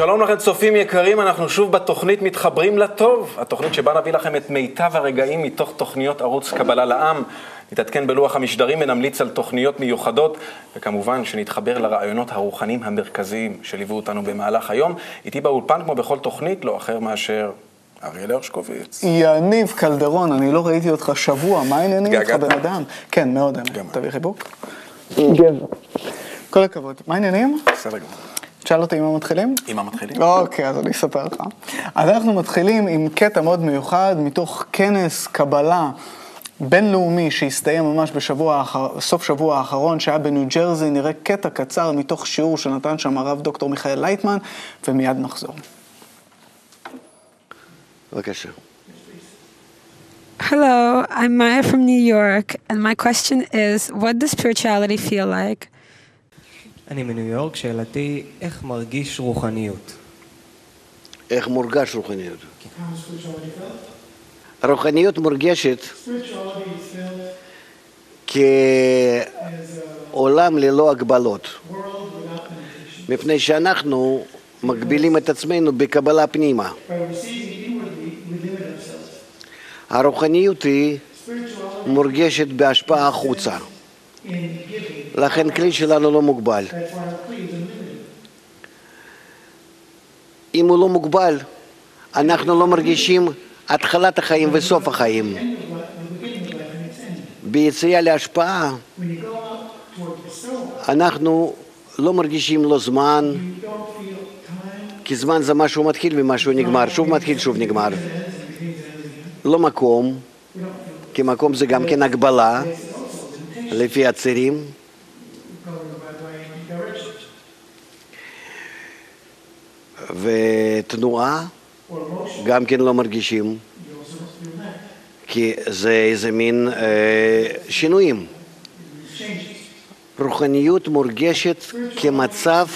שלום לכם צופים יקרים, אנחנו שוב בתוכנית מתחברים לטוב, התוכנית שבה נביא לכם את מיטב הרגעים מתוך תוכניות ערוץ קבלה לעם. נתעדכן בלוח המשדרים ונמליץ על תוכניות מיוחדות, וכמובן שנתחבר לרעיונות הרוחניים המרכזיים שליוו אותנו במהלך היום. איתי באולפן, כמו בכל תוכנית, לא אחר מאשר אריאל הרשקוביץ. יניב קלדרון, אני לא ראיתי אותך שבוע, מה העניינים איתך בן אדם? כן, מאוד. תביא חיבוק. גבר. כל הכבוד. מה העניינים? בסדר גמור. תשאל אותי עם מה מתחילים? עם מה מתחילים? אוקיי, אז אני אספר לך. אז אנחנו מתחילים עם קטע מאוד מיוחד מתוך כנס קבלה בינלאומי שהסתיים ממש בשבוע, האחר... סוף שבוע האחרון, שהיה בניו ג'רזי, נראה קטע קצר מתוך שיעור שנתן שם הרב דוקטור מיכאל לייטמן, ומיד נחזור. בבקשה. Hello, I'm Maya from New York, and my question is what does spirituality feel like? אני מניו יורק, שאלתי, איך מרגיש רוחניות? איך מורגש רוחניות? רוחניות מורגשת כעולם ללא הגבלות, מפני שאנחנו מגבילים את עצמנו בקבלה פנימה. הרוחניות היא מורגשת בהשפעה החוצה, לכן כלי שלנו לא מוגבל. אם הוא לא מוגבל, אנחנו לא מרגישים התחלת החיים וסוף החיים. ביציאה להשפעה, אנחנו לא מרגישים לא זמן, כי זמן זה משהו מתחיל ומשהו נגמר, שוב מתחיל, שוב נגמר. לא מקום, כי מקום זה גם כן הגבלה, לפי הצירים. ותנועה גם כן לא מרגישים, כי זה איזה מין אה, שינויים. רוחניות מורגשת כמצב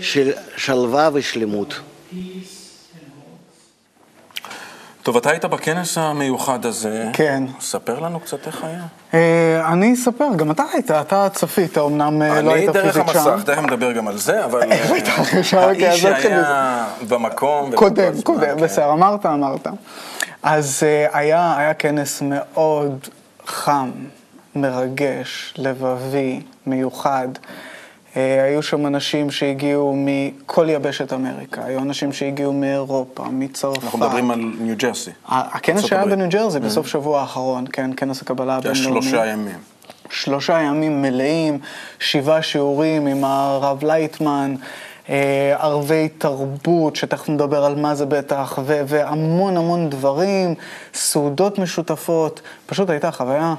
של שלווה ושלמות. טוב, אתה היית בכנס המיוחד הזה. כן. ספר לנו קצת איך היה. אה, אני אספר, גם אתה היית, אתה צפית, אמנם אה, לא היית אני דרך פיזית שם. המסך, תכף נדבר גם על זה, אבל בטח, ישר, אוקיי, האיש שהיה במקום. קודם, קודם, כן. בסדר, אמרת, אמרת. אז אה, היה, היה כנס מאוד חם, מרגש, לבבי, מיוחד. אה, היו שם אנשים שהגיעו מכל יבשת אמריקה, היו אנשים שהגיעו מאירופה, מצרפת. אנחנו מדברים על ניו ג'רסי. הכנס שהיה. בניו ג'רזי בסוף שבוע האחרון, כן, כנס הקבלה זה היה הבינלאומי. שלושה ימים. שלושה ימים מלאים, שבעה שיעורים עם הרב לייטמן, אה, ערבי תרבות, שתכף נדבר על מה זה בטח, ו- והמון המון דברים, סעודות משותפות, פשוט הייתה חוויה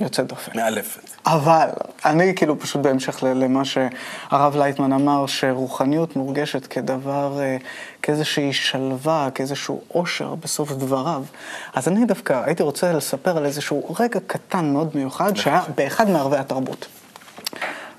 יוצאת דופן. מאלפת. אבל אני כאילו פשוט בהמשך למה שהרב לייטמן אמר, שרוחניות מורגשת כדבר, אה, כאיזושהי שלווה, כאיזשהו אושר בסוף דבריו. אז אני דווקא הייתי רוצה לספר על איזשהו רגע קטן מאוד מיוחד שהיה באחד מערבי התרבות.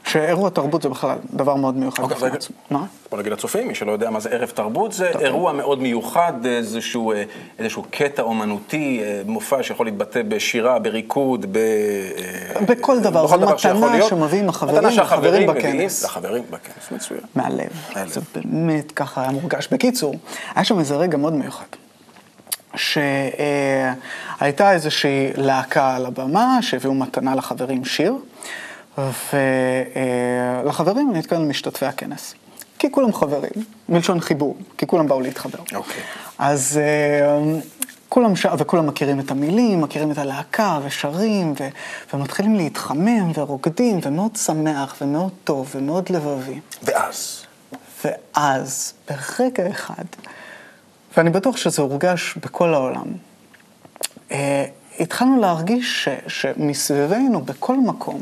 שאירוע תרבות זה בכלל דבר מאוד מיוחד אוקיי, בפני רגע. עצמו. מה? בוא נגיד לצופים, מי שלא יודע מה זה ערב תרבות, זה אירוע מאוד מיוחד, איזשהו, אה, איזשהו קטע אומנותי, אה, מופע שיכול להתבטא בשירה, בריקוד, ב... אה, בכל דבר, זו מתנה. שמביאים החברים, מתנה שהחברים החברים מביאים בכנס. לחברים בכנס, מצוין. מהלב. מהלב. זה באמת ככה היה מורגש. בקיצור, היה שם איזה רגע מאוד מיוחד. שהייתה איזושהי להקה על הבמה, שהביאו מתנה לחברים שיר, ולחברים אני מתכוון למשתתפי הכנס. כי כולם חברים, מלשון חיבור, כי כולם באו להתחבר. אוקיי. אז אה, כולם שר, וכולם מכירים את המילים, מכירים את הלהקה, ושרים, ו, ומתחילים להתחמם, ורוקדים, ומאוד שמח, ומאוד טוב, ומאוד לבבי. ואז, ואז, ברגע אחד, ואני בטוח שזה הורגש בכל העולם, אה, התחלנו להרגיש ש, שמסביבנו, בכל מקום,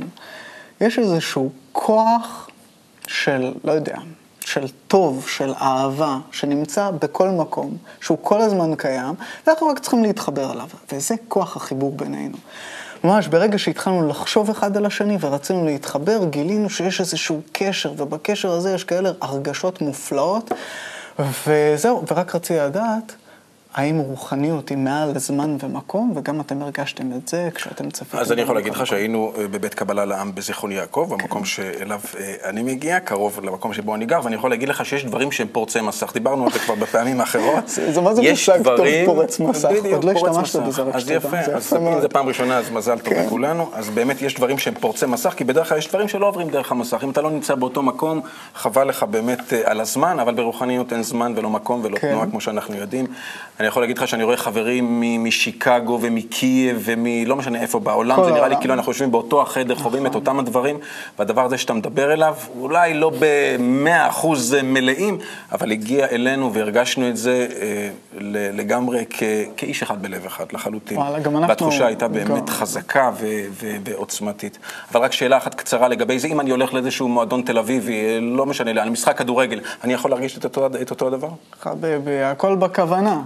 יש איזשהו כוח של, לא יודע, של טוב, של אהבה, שנמצא בכל מקום, שהוא כל הזמן קיים, ואנחנו רק צריכים להתחבר אליו. וזה כוח החיבור בינינו. ממש ברגע שהתחלנו לחשוב אחד על השני ורצינו להתחבר, גילינו שיש איזשהו קשר, ובקשר הזה יש כאלה הרגשות מופלאות, וזהו, ורק רציתי לדעת, האם רוחניות היא מעל זמן ומקום, וגם אתם הרגשתם את זה כשאתם צפיתם. אז אני יכול להגיד. לך שהיינו אה, בבית קבלה לעם בזיכרון יעקב, במקום שאליו אה, אני מגיע, קרוב למקום שבו אני גר, ואני יכול להגיד לך שיש דברים שהם פורצי מסך. דיברנו על זה כבר בפעמים האחרות. זה- מה זה מושג טוב, דברים- פורץ מסך? בדיוק, עוד לא השתמשת. בזה, רק אז שתדע. יפה, אז יפה אם מאוד. זה פעם ראשונה, אז מזל טוב כן. לכולנו. אז באמת יש דברים שהם פורצי מסך, כי בדרך כלל יש דברים שלא עוברים דרך המסך. אם אתה לא נמצא באותו מקום, חבל לך באמת אה, על הזמן, אבל ברוחניות אין זמן ולא מקום ולא כן. תנועה, כמו שאנחנו יודעים. אני יכול להגיד לך שאני רואה חברים מ- משיקגו ומקייב ומלא משנה איפה בעולם, זה נראה לי. כאילו אנחנו יושבים באותו החדר, חווים את אותם הדברים, והדבר הזה שאתה מדבר אליו, אולי לא במאה אחוז מלאים, אבל הגיע אלינו והרגשנו את זה אה, לגמרי כאיש אחד בלב אחד, לחלוטין. וואלה, גם אנחנו- והתחושה הייתה באמת חזקה ועוצמתית. אבל רק שאלה אחת קצרה לגבי זה, אם אני הולך לאיזשהו מועדון תל אביבי, אה, לא משנה לאן, משחק כדורגל, אני יכול להרגיש את אותו, הדבר? הכל בכוונה.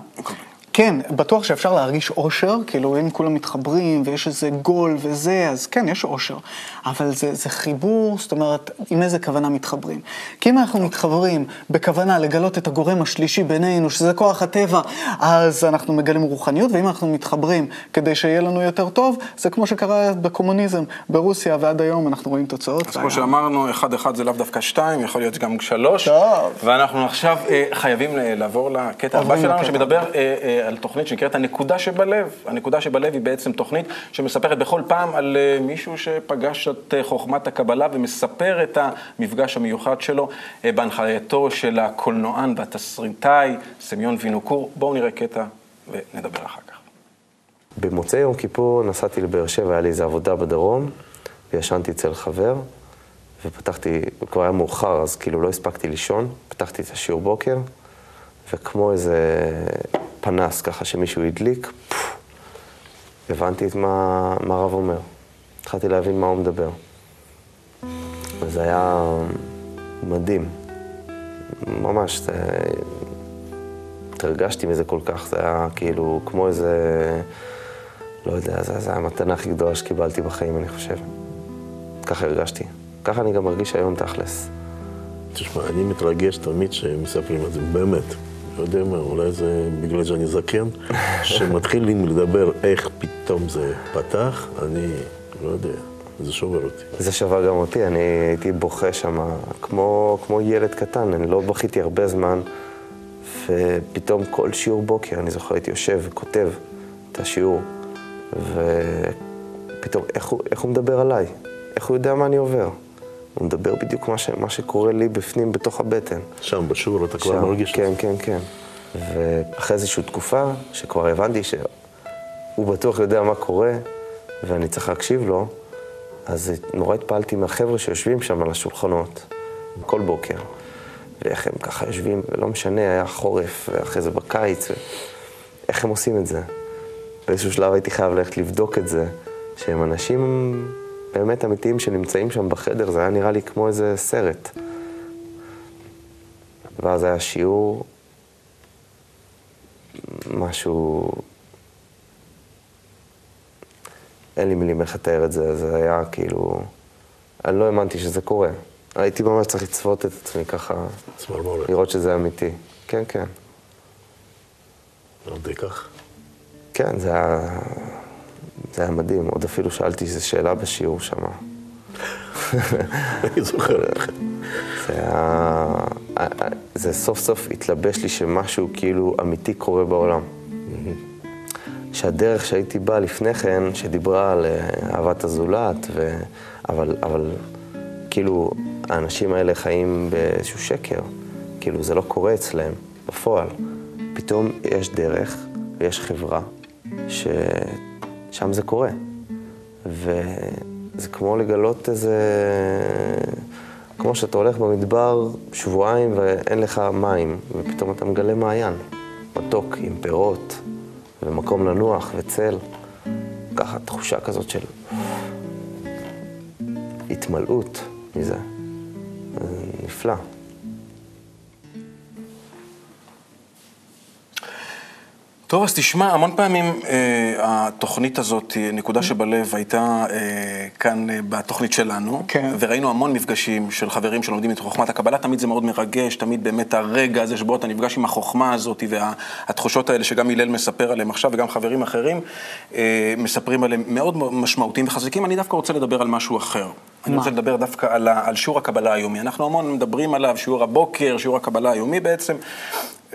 כן, בטוח שאפשר להרגיש אושר, כאילו אם כולם מתחברים ויש איזה גול וזה, אז כן, יש אושר. אבל זה, זה חיבור, זאת אומרת, עם איזה כוונה מתחברים. כי אם אנחנו מתחברים בכוונה לגלות את הגורם השלישי בינינו, שזה כוח הטבע, אז אנחנו מגלים רוחניות, ואם אנחנו מתחברים כדי שיהיה לנו יותר טוב, זה כמו שקרה בקומוניזם ברוסיה, ועד היום אנחנו רואים תוצאות. אז כמו שאמרנו, אחד אחד זה לאו דווקא שתיים, יכול להיות גם שלוש. טוב. ואנחנו עכשיו אה, חייבים אה, לעבור לקטע הבא שלנו, שמדבר אה, אה, על תוכנית שנקראת הנקודה שבלב. הנקודה שבלב היא בעצם תוכנית שמספרת בכל פעם על אה, מישהו שפגש את אה, חוכמת הקבלה ומספר את המפגש המיוחד שלו אה, בהנחייתו של הקולנוען והתסריטאי סמיון וינוקור. בואו נראה קטע ונדבר אחר כך. במוצאי יום כיפור נסעתי לבאר שבע, היה לי איזו עבודה בדרום, וישנתי אצל חבר, ופתחתי, כבר היה מאוחר, אז כאילו לא הספקתי לישון, פתחתי את השיעור בוקר, וכמו איזה פנס ככה שמישהו הדליק, פוף, הבנתי את מה, הרב אומר. התחלתי להבין מה הוא מדבר. וזה היה מדהים. ממש, זה... התרגשתי מזה כל כך, זה היה כאילו כמו איזה, לא יודע, זה היה המתנה הכי גדולה שקיבלתי בחיים, אני חושב. ככה הרגשתי. ככה אני גם מרגיש היום תכלס. תשמע, אני מתרגש תמיד שמספרים את זה, באמת. לא יודע מה, אולי זה בגלל שאני זקן, שמתחילים לדבר איך פתאום זה פתח, אני לא יודע, זה שובר אותי. זה שבר גם אותי, אני הייתי בוכה שם כמו, כמו ילד קטן, אני לא בכיתי הרבה זמן, ופתאום כל שיעור בוקר, אני זוכר, הייתי יושב וכותב את השיעור, ופתאום, איך הוא, איך הוא מדבר עליי? איך הוא יודע מה אני עובר? הוא מדבר בדיוק מה, ש, מה שקורה לי בפנים, בתוך הבטן. שם בשיעור אתה כבר מרגיש כן, את זה. כן, כן. ואחרי איזושהי תקופה, שכבר הבנתי שהוא בטוח יודע מה קורה, ואני צריך להקשיב לו, אז נורא התפעלתי מהחבר'ה שיושבים שם על השולחנות, כל בוקר. ואיך הם ככה יושבים, ולא משנה, היה חורף, ואחרי זה בקיץ, ו... איך הם עושים את זה. באיזשהו שלב הייתי חייב ללכת לבדוק את זה, שהם אנשים באמת אמיתיים שנמצאים שם בחדר, זה היה נראה לי כמו איזה סרט. ואז היה שיעור, משהו... אין לי מילים איך לתאר את זה, זה היה כאילו... אני לא האמנתי שזה קורה. הייתי ממש צריך לצפות את עצמי ככה, צמרמורת. לראות שזה אמיתי. כן, כן. עד כדי כך. כן, זה היה... זה היה מדהים. עוד אפילו שאלתי איזו שאלה בשיעור שם. אני זוכר אותך. זה היה... זה סוף סוף התלבש לי שמשהו כאילו אמיתי קורה בעולם. שהדרך שהייתי בא לפני כן, שדיברה על אה, אהבת הזולת, ו... אבל, אבל כאילו האנשים האלה חיים באיזשהו שקר. כאילו זה לא קורה אצלם, בפועל. פתאום יש דרך ויש חברה ששם זה קורה. וזה כמו לגלות איזה... כמו שאתה הולך במדבר שבועיים ואין לך מים, ופתאום אתה מגלה מעיין, מתוק עם פירות, ומקום לנוח וצל. ככה תחושה כזאת של התמלאות מזה. זה נפלא. טוב, אז תשמע, המון פעמים אה, התוכנית הזאת, אה, נקודה שבלב, הייתה אה, כאן אה, בתוכנית שלנו, כן. וראינו המון מפגשים של חברים שלומדים את חוכמת הקבלה, תמיד זה מאוד מרגש, תמיד באמת הרגע הזה שבו אתה נפגש עם החוכמה הזאת והתחושות האלה שגם הלל מספר עליהם עכשיו וגם חברים אחרים אה, מספרים עליהם מאוד משמעותיים וחזקים. אני דווקא רוצה לדבר על משהו אחר. אני רוצה לדבר דווקא על, על שיעור הקבלה היומי. אנחנו המון מדברים עליו, שיעור הבוקר, שיעור הקבלה היומי בעצם.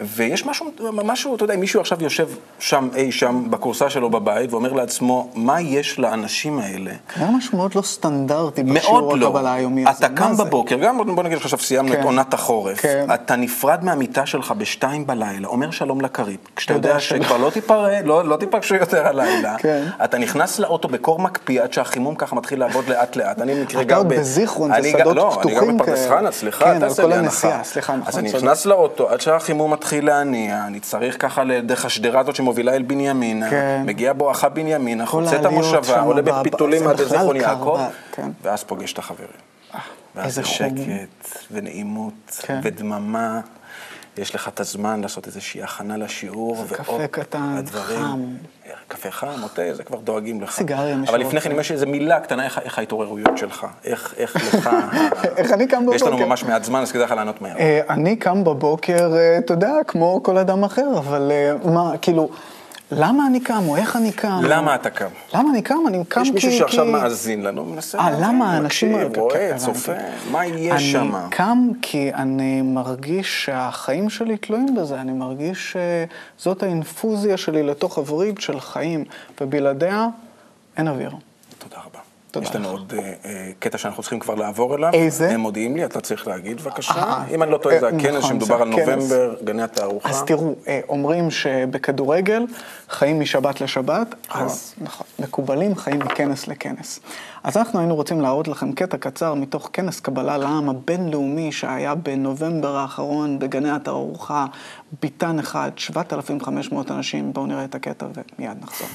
ויש משהו, משהו, אתה יודע, אם מישהו עכשיו יושב שם, אי שם, בכורסה שלו בבית, ואומר לעצמו, מה יש לאנשים האלה? היה משהו מאוד לא סטנדרטי בשיעור לא. הקבלה היומי הזה. אתה קם זה? בבוקר, גם בוא נגיד עכשיו סיימנו כן. את עונת החורף, כן. אתה נפרד מהמיטה שלך בשתיים בלילה, אומר שלום לקריב, כשאתה יודע יודע. שכבר לא תיפרד, לא, לא תיפגשו יותר הלילה, כן. אתה נכנס לאוטו בקור מקפיא עד שהחימום ככה מתחיל לעבוד לאט לאט, אני במקרה גר עוד ב... בזיכרון, אני זה שדות לא, אני פתוחים גר בפרדס כאלה. חנה, סליחה, כן, תעשה לי הנחה. סליחה, נכון, אז אני. נכנס לאוטו עד שהחימום מתחיל להניע, אני צריך ככה דרך השדרה הזאת שמובילה אל בנימינה, כן. מגיע בואכה בנימינה, חוצה את המושבה, עולה בפיתולים עד זיכרון קר יעקב, כן. ואז פוגש את החברים. ואז איזה זה חום. שקט ונעימות כן. ודממה. יש לך את הזמן לעשות איזושהי הכנה לשיעור. ועוד קפה קטן, הדברים- חם. קפה חם, או תה, זה כבר דואגים לך. סיגריה, מי אבל לפני. כן, אם יש איזו מילה קטנה, איך, איך ההתעוררויות שלך? איך, איך לך... איך אני קם יש לנו בבוקר? ממש מעט זמן, אז כדאי לך לענות מהר. אה, אני קם בבוקר, אה, אתה יודע, כמו כל אדם אחר, אבל אה, מה, כאילו, למה אני קם, או איך אני קם? למה אתה קם? למה אני קם? אני קם כי... יש מישהו שעכשיו מאזין לנו, מנסה אה, למה האנשים... מקשיב, רואה. צופה, מה יש שם? אני קם כי אני מרגיש שהחיים שלי תלויים בזה, אני מרגיש שזאת האינפוזיה שלי לתוך הווריד של חיים, ובלעדיה אין אוויר. תודה רבה. תודה יש לנו. עוד אה, אה, קטע שאנחנו צריכים כבר לעבור אליו. איזה? הם מודיעים לי, אתה צריך להגיד בבקשה. אה, אם אני לא טועה, זה הכנס נכון, שמדובר על. נובמבר, גני התערוכה. אז תראו, אומרים שבכדורגל חיים משבת לשבת, אז נכון, מקובלים חיים מכנס לכנס. אז אנחנו היינו רוצים להראות לכם קטע קצר מתוך כנס קבלה לעם הבינלאומי שהיה בנובמבר האחרון בגני התערוכה, ביתן אחד, 7,500 אנשים. בואו נראה את הקטע ומיד נחזור.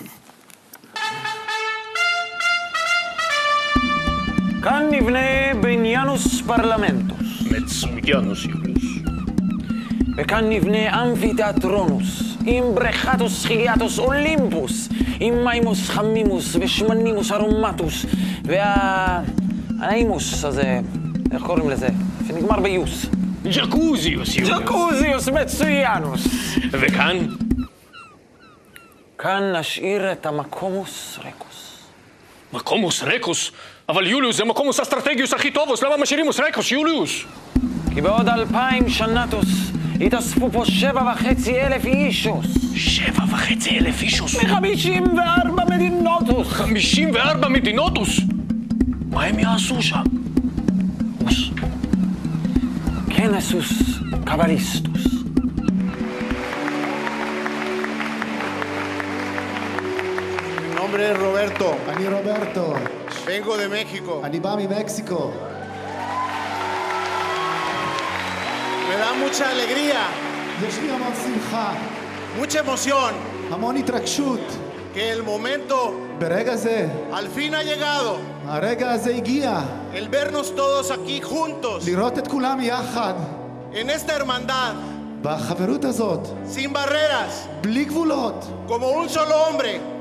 כאן נבנה בניינוס פרלמנטוס, מצוינוס יוליוס. וכאן נבנה אמפיתיאטרונוס, עם בריכתוס חיליאטוס אולימפוס, עם מימוס חמימוס ושמנימוס ארומטוס, וה... הנעימוס הזה, איך קוראים לזה? שנגמר ביוס. ג'קוזיוס יוליוס. ג'קוזיוס מצוינוס. וכאן? כאן נשאיר את המקומוס רקוס. מקומוס רקוס. אבל יוליוס זה מקומוס אסטרטגיוס הכי טובוס, למה משאירימוס רקוס, יוליוס? כי בעוד אלפיים שנתוס יתאספו פה שבע וחצי אלף אישוס. שבע וחצי אלף אישוס. מחמישים וארבע מדינותוס. חמישים וארבע מדינותוס. מה הם יעשו שם? אוס. כנסוס קבליסטוס. nombre es Roberto. Ani Roberto. Vengo de México. Anibami, México. Me da mucha alegría. Mucha emoción. Que el momento al fin ha llegado. El vernos todos aquí juntos. En esta hermandad. Sin barreras. Como un solo hombre.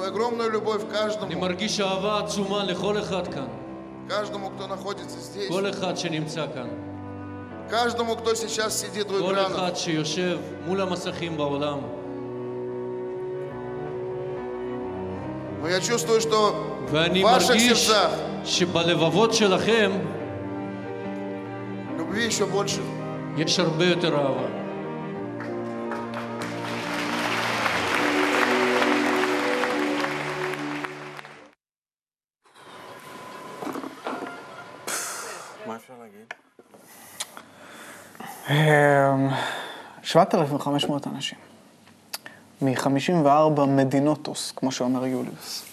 Я чувствую огромную любовь к אני каждому, מרגיש אהבה עצומה לכל אחד כאן. каждому, кто находится здесь, כל אחד שנמצא כאן. каждому, кто сейчас сидит у כל экранов. אחד שיושב מול המסכים בעולם. Но я чувствую, что ואני в ваших מרגיש сердцах שבלבבות שלכם любви еще больше. יש הרבה יותר אהבה. מה אפשר להגיד? אמ, 7,500 אנשים. מ-54 מדינוטוס, כמו שאומר יוליוס.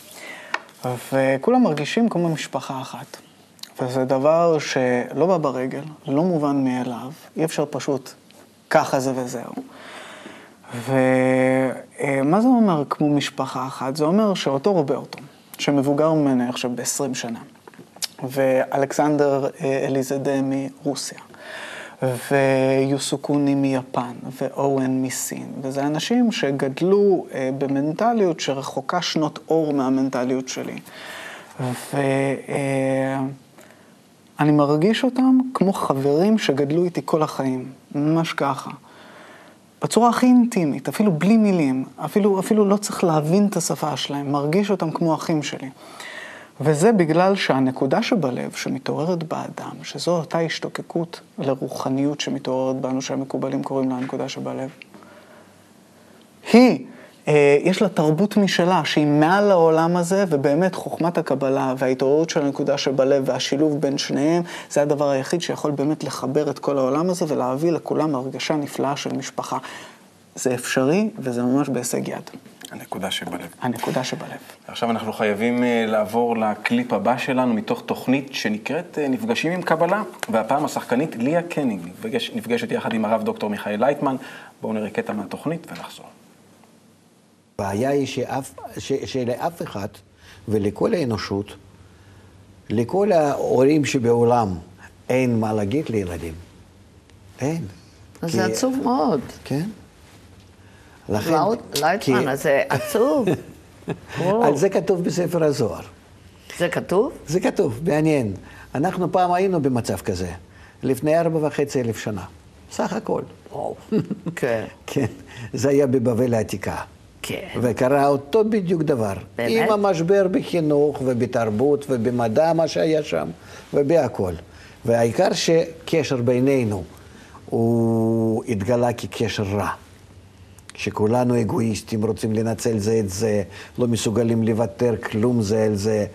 וכולם מרגישים כמו משפחה אחת. וזה דבר שלא בא ברגל, לא מובן מאליו, אי אפשר פשוט ככה זה וזהו. ומה זה אומר כמו משפחה אחת? זה אומר שאותו רוברטו, שמבוגר ממני עכשיו ב-20 שנה, ואלכסנדר אה, אליזדה מרוסיה, ויוסוקוני מיפן, ואורן מסין, וזה אנשים שגדלו אה, במנטליות שרחוקה שנות אור מהמנטליות שלי. ואני מרגיש אותם כמו חברים שגדלו איתי כל החיים, ממש ככה. בצורה הכי אינטימית, אפילו בלי מילים, אפילו, אפילו לא צריך להבין את השפה שלהם, מרגיש אותם כמו אחים שלי. וזה בגלל שהנקודה שבלב שמתעוררת באדם, שזו אותה השתוקקות לרוחניות שמתעוררת בנו, שהמקובלים קוראים לה הנקודה שבלב, היא, אה, יש לה תרבות משלה שהיא מעל העולם הזה, ובאמת חוכמת הקבלה וההתעוררות של הנקודה שבלב והשילוב בין שניהם, זה הדבר היחיד שיכול באמת לחבר את כל העולם הזה ולהביא לכולם הרגשה נפלאה של משפחה. זה אפשרי וזה ממש בהישג יד. הנקודה שבלב. הנקודה שבלב. עכשיו אנחנו חייבים אה, לעבור לקליפ הבא שלנו מתוך תוכנית שנקראת אה, נפגשים עם קבלה, והפעם השחקנית ליה קניג נפגש, נפגשת יחד עם הרב דוקטור מיכאל לייטמן. בואו נראה קטע מהתוכנית ונחזור. הבעיה היא שאף, ש, שלאף אחד ולכל האנושות, לכל ההורים שבעולם, אין מה להגיד לילדים. אין. אז כי- זה עצוב מאוד. כן. לכן... כי- אז זה עצוב. על זה כתוב בספר הזוהר. זה כתוב? זה כתוב, מעניין. אנחנו פעם היינו במצב כזה, לפני ארבע וחצי אלף שנה. סך הכל. כן. כן. זה היה בבבל העתיקה. כן. וקרה אותו בדיוק דבר. באמת? עם המשבר בחינוך ובתרבות ובמדע, מה שהיה שם, ובהכל. והעיקר שקשר בינינו הוא התגלה כקשר רע. שכולנו אגואיסטים, רוצים לנצל זה את זה, לא מסוגלים לוותר כלום זה על זה,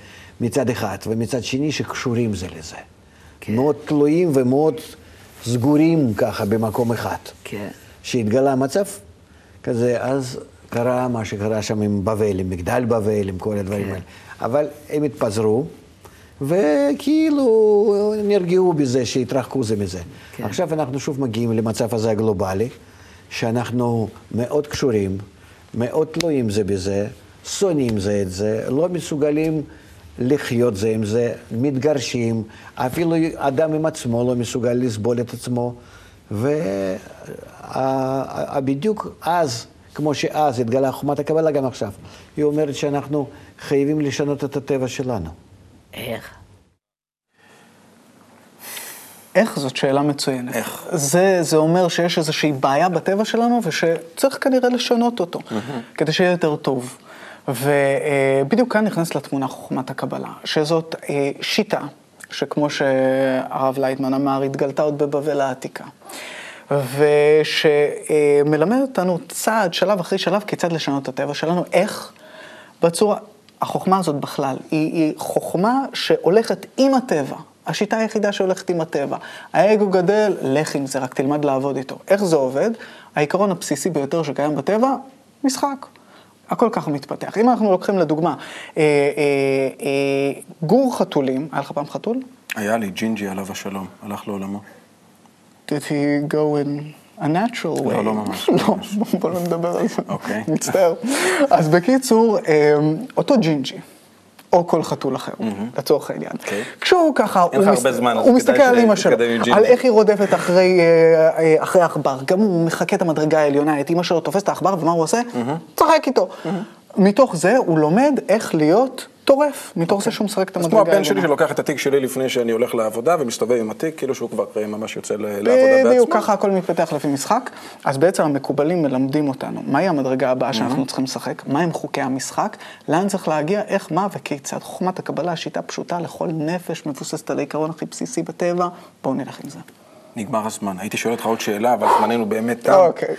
מצד אחד, ומצד שני שקשורים זה לזה. כן. מאוד תלויים ומאוד סגורים ככה במקום אחד. כן. שהתגלה מצב כזה, אז קרה מה שקרה שם עם בבל, עם מגדל בבל, עם כל הדברים האלה. אבל הם התפזרו, וכאילו נרגעו בזה שהתרחקו זה מזה. כן. עכשיו אנחנו שוב מגיעים למצב הזה הגלובלי, שאנחנו מאוד קשורים, מאוד תלויים זה בזה, שונאים זה את זה, לא מסוגלים לחיות זה עם זה, מתגרשים, אפילו אדם עם עצמו לא מסוגל לסבול את עצמו. ובדיוק אז, כמו שאז התגלה חוכמת הקבלה, גם עכשיו, היא אומרת שאנחנו חייבים לשנות את הטבע שלנו. איך? איך זאת שאלה מצוינת. איך? זה, זה אומר שיש איזושהי בעיה בטבע שלנו ושצריך כנראה לשנות אותו, כדי שיהיה יותר טוב. ובדיוק כאן נכנס לתמונה חוכמת הקבלה, שזאת אה, שיטה, שכמו שהרב לייטמן אמר, התגלתה עוד בבבל העתיקה. ושמלמד אותנו צעד, שלב אחרי שלב, כיצד לשנות את הטבע שלנו, איך בצורה, החוכמה הזאת בכלל, היא, היא חוכמה שהולכת עם הטבע. השיטה היחידה שהולכת עם הטבע. האגו גדל, לך עם זה, רק תלמד לעבוד איתו. איך זה עובד? העיקרון הבסיסי ביותר שקיים בטבע, משחק. הכל ככה מתפתח. אם אנחנו לוקחים לדוגמה, אה, אה, אה, גור חתולים, היה לך פעם חתול? היה לי ג'ינג'י עליו השלום, הלך לעולמו. did he go in a natural way? לא, לא ממש. לא, בוא לא נדבר על זה. אוקיי. מצטער. אז בקיצור, אמ, אותו ג'ינג'י, או כל חתול אחר, לצורך העניין. כשהוא ככה, אין לך הוא מס- זמן, הוא מסתכל על אימא שלו. על איך היא רודפת אחרי אה, אה, אחרי העכבר. גם הוא מחקה את המדרגה העליונה, את אימא שלו תופס את העכבר, ומה הוא עושה? צוחק איתו. מתוך זה הוא לומד איך להיות טורף, מתוך זה שהוא משחק את המדרגה כמו העליונה. הבן שלי שלוקח את התיק שלי לפני שאני הולך לעבודה ומסתובב עם התיק, כאילו שהוא כבר אה, ממש יוצא לעבודה בעצמו. בדיוק, ככה הכל מתפתח לפי משחק. אז בעצם המקובלים מלמדים אותנו מהי המדרגה הבאה שאנחנו צריכים לשחק, מהם חוקי המשחק, לאן צריך להגיע, איך, מה וכיצד. חוכמת הקבלה, שיטה פשוטה לכל נפש, מבוססת על העיקרון הכי בסיסי בטבע, בואו נלך עם זה. נגמר הזמן. הייתי שואל אותך עוד שאלה, אבל זמננו באמת תם. אוקיי.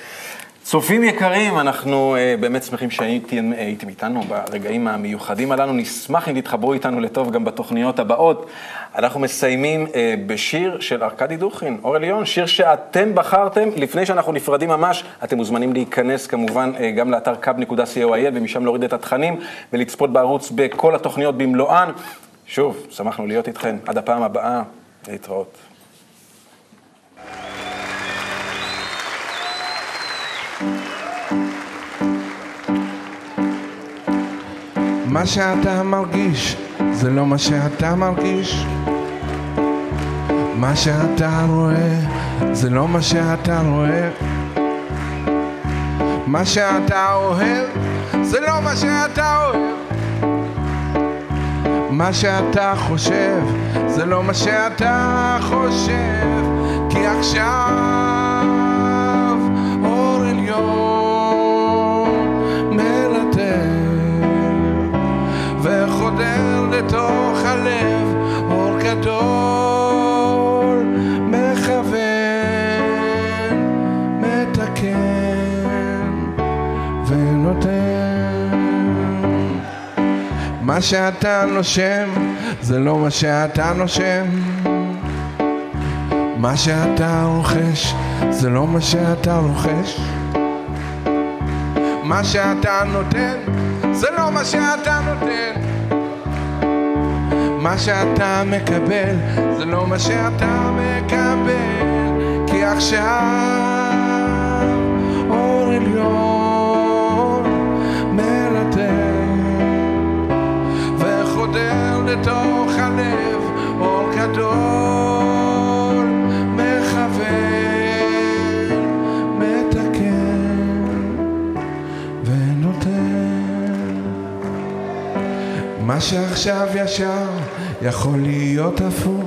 צופים יקרים, אנחנו uh, באמת שמחים שהייתם uh, איתנו ברגעים המיוחדים הללו. נשמח אם תתחברו איתנו לטוב גם בתוכניות הבאות. אנחנו מסיימים uh, בשיר של ארכדי דוכין, אור עליון, שיר שאתם בחרתם. לפני שאנחנו נפרדים ממש, אתם מוזמנים להיכנס כמובן uh, גם לאתר kub.co.il ומשם להוריד את התכנים ולצפות בערוץ בכל התוכניות במלואן. שוב, שמחנו להיות איתכם. עד הפעם הבאה, להתראות. מה שאתה מרגיש זה לא מה שאתה מרגיש. מה שאתה רואה זה לא מה שאתה רואה. מה שאתה אוהב זה לא מה שאתה אוהב. מה שאתה חושב זה לא מה שאתה חושב. כי עכשיו אור עליון לתוך הלב אור גדול מכוון מתקן ונותן. מה שאתה נושם זה לא מה שאתה נושם. מה שאתה רוכש זה לא מה שאתה רוכש. מה שאתה נותן זה לא מה שאתה נותן מה שאתה מקבל זה לא מה שאתה מקבל כי עכשיו אור עליון מרתק וחודר לתוך הלב אור גדול מכוון מתקן ונותן. מה שעכשיו ישר יכול להיות הפוך.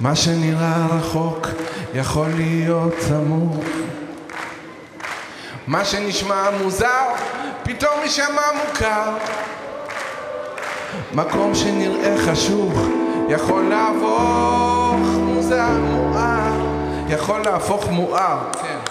מה שנראה רחוק יכול להיות סמוך. מה שנשמע מוזר פתאום יישמע מוכר. מקום שנראה חשוך יכול להפוך מוזר מואר. יכול להפוך מואר, כן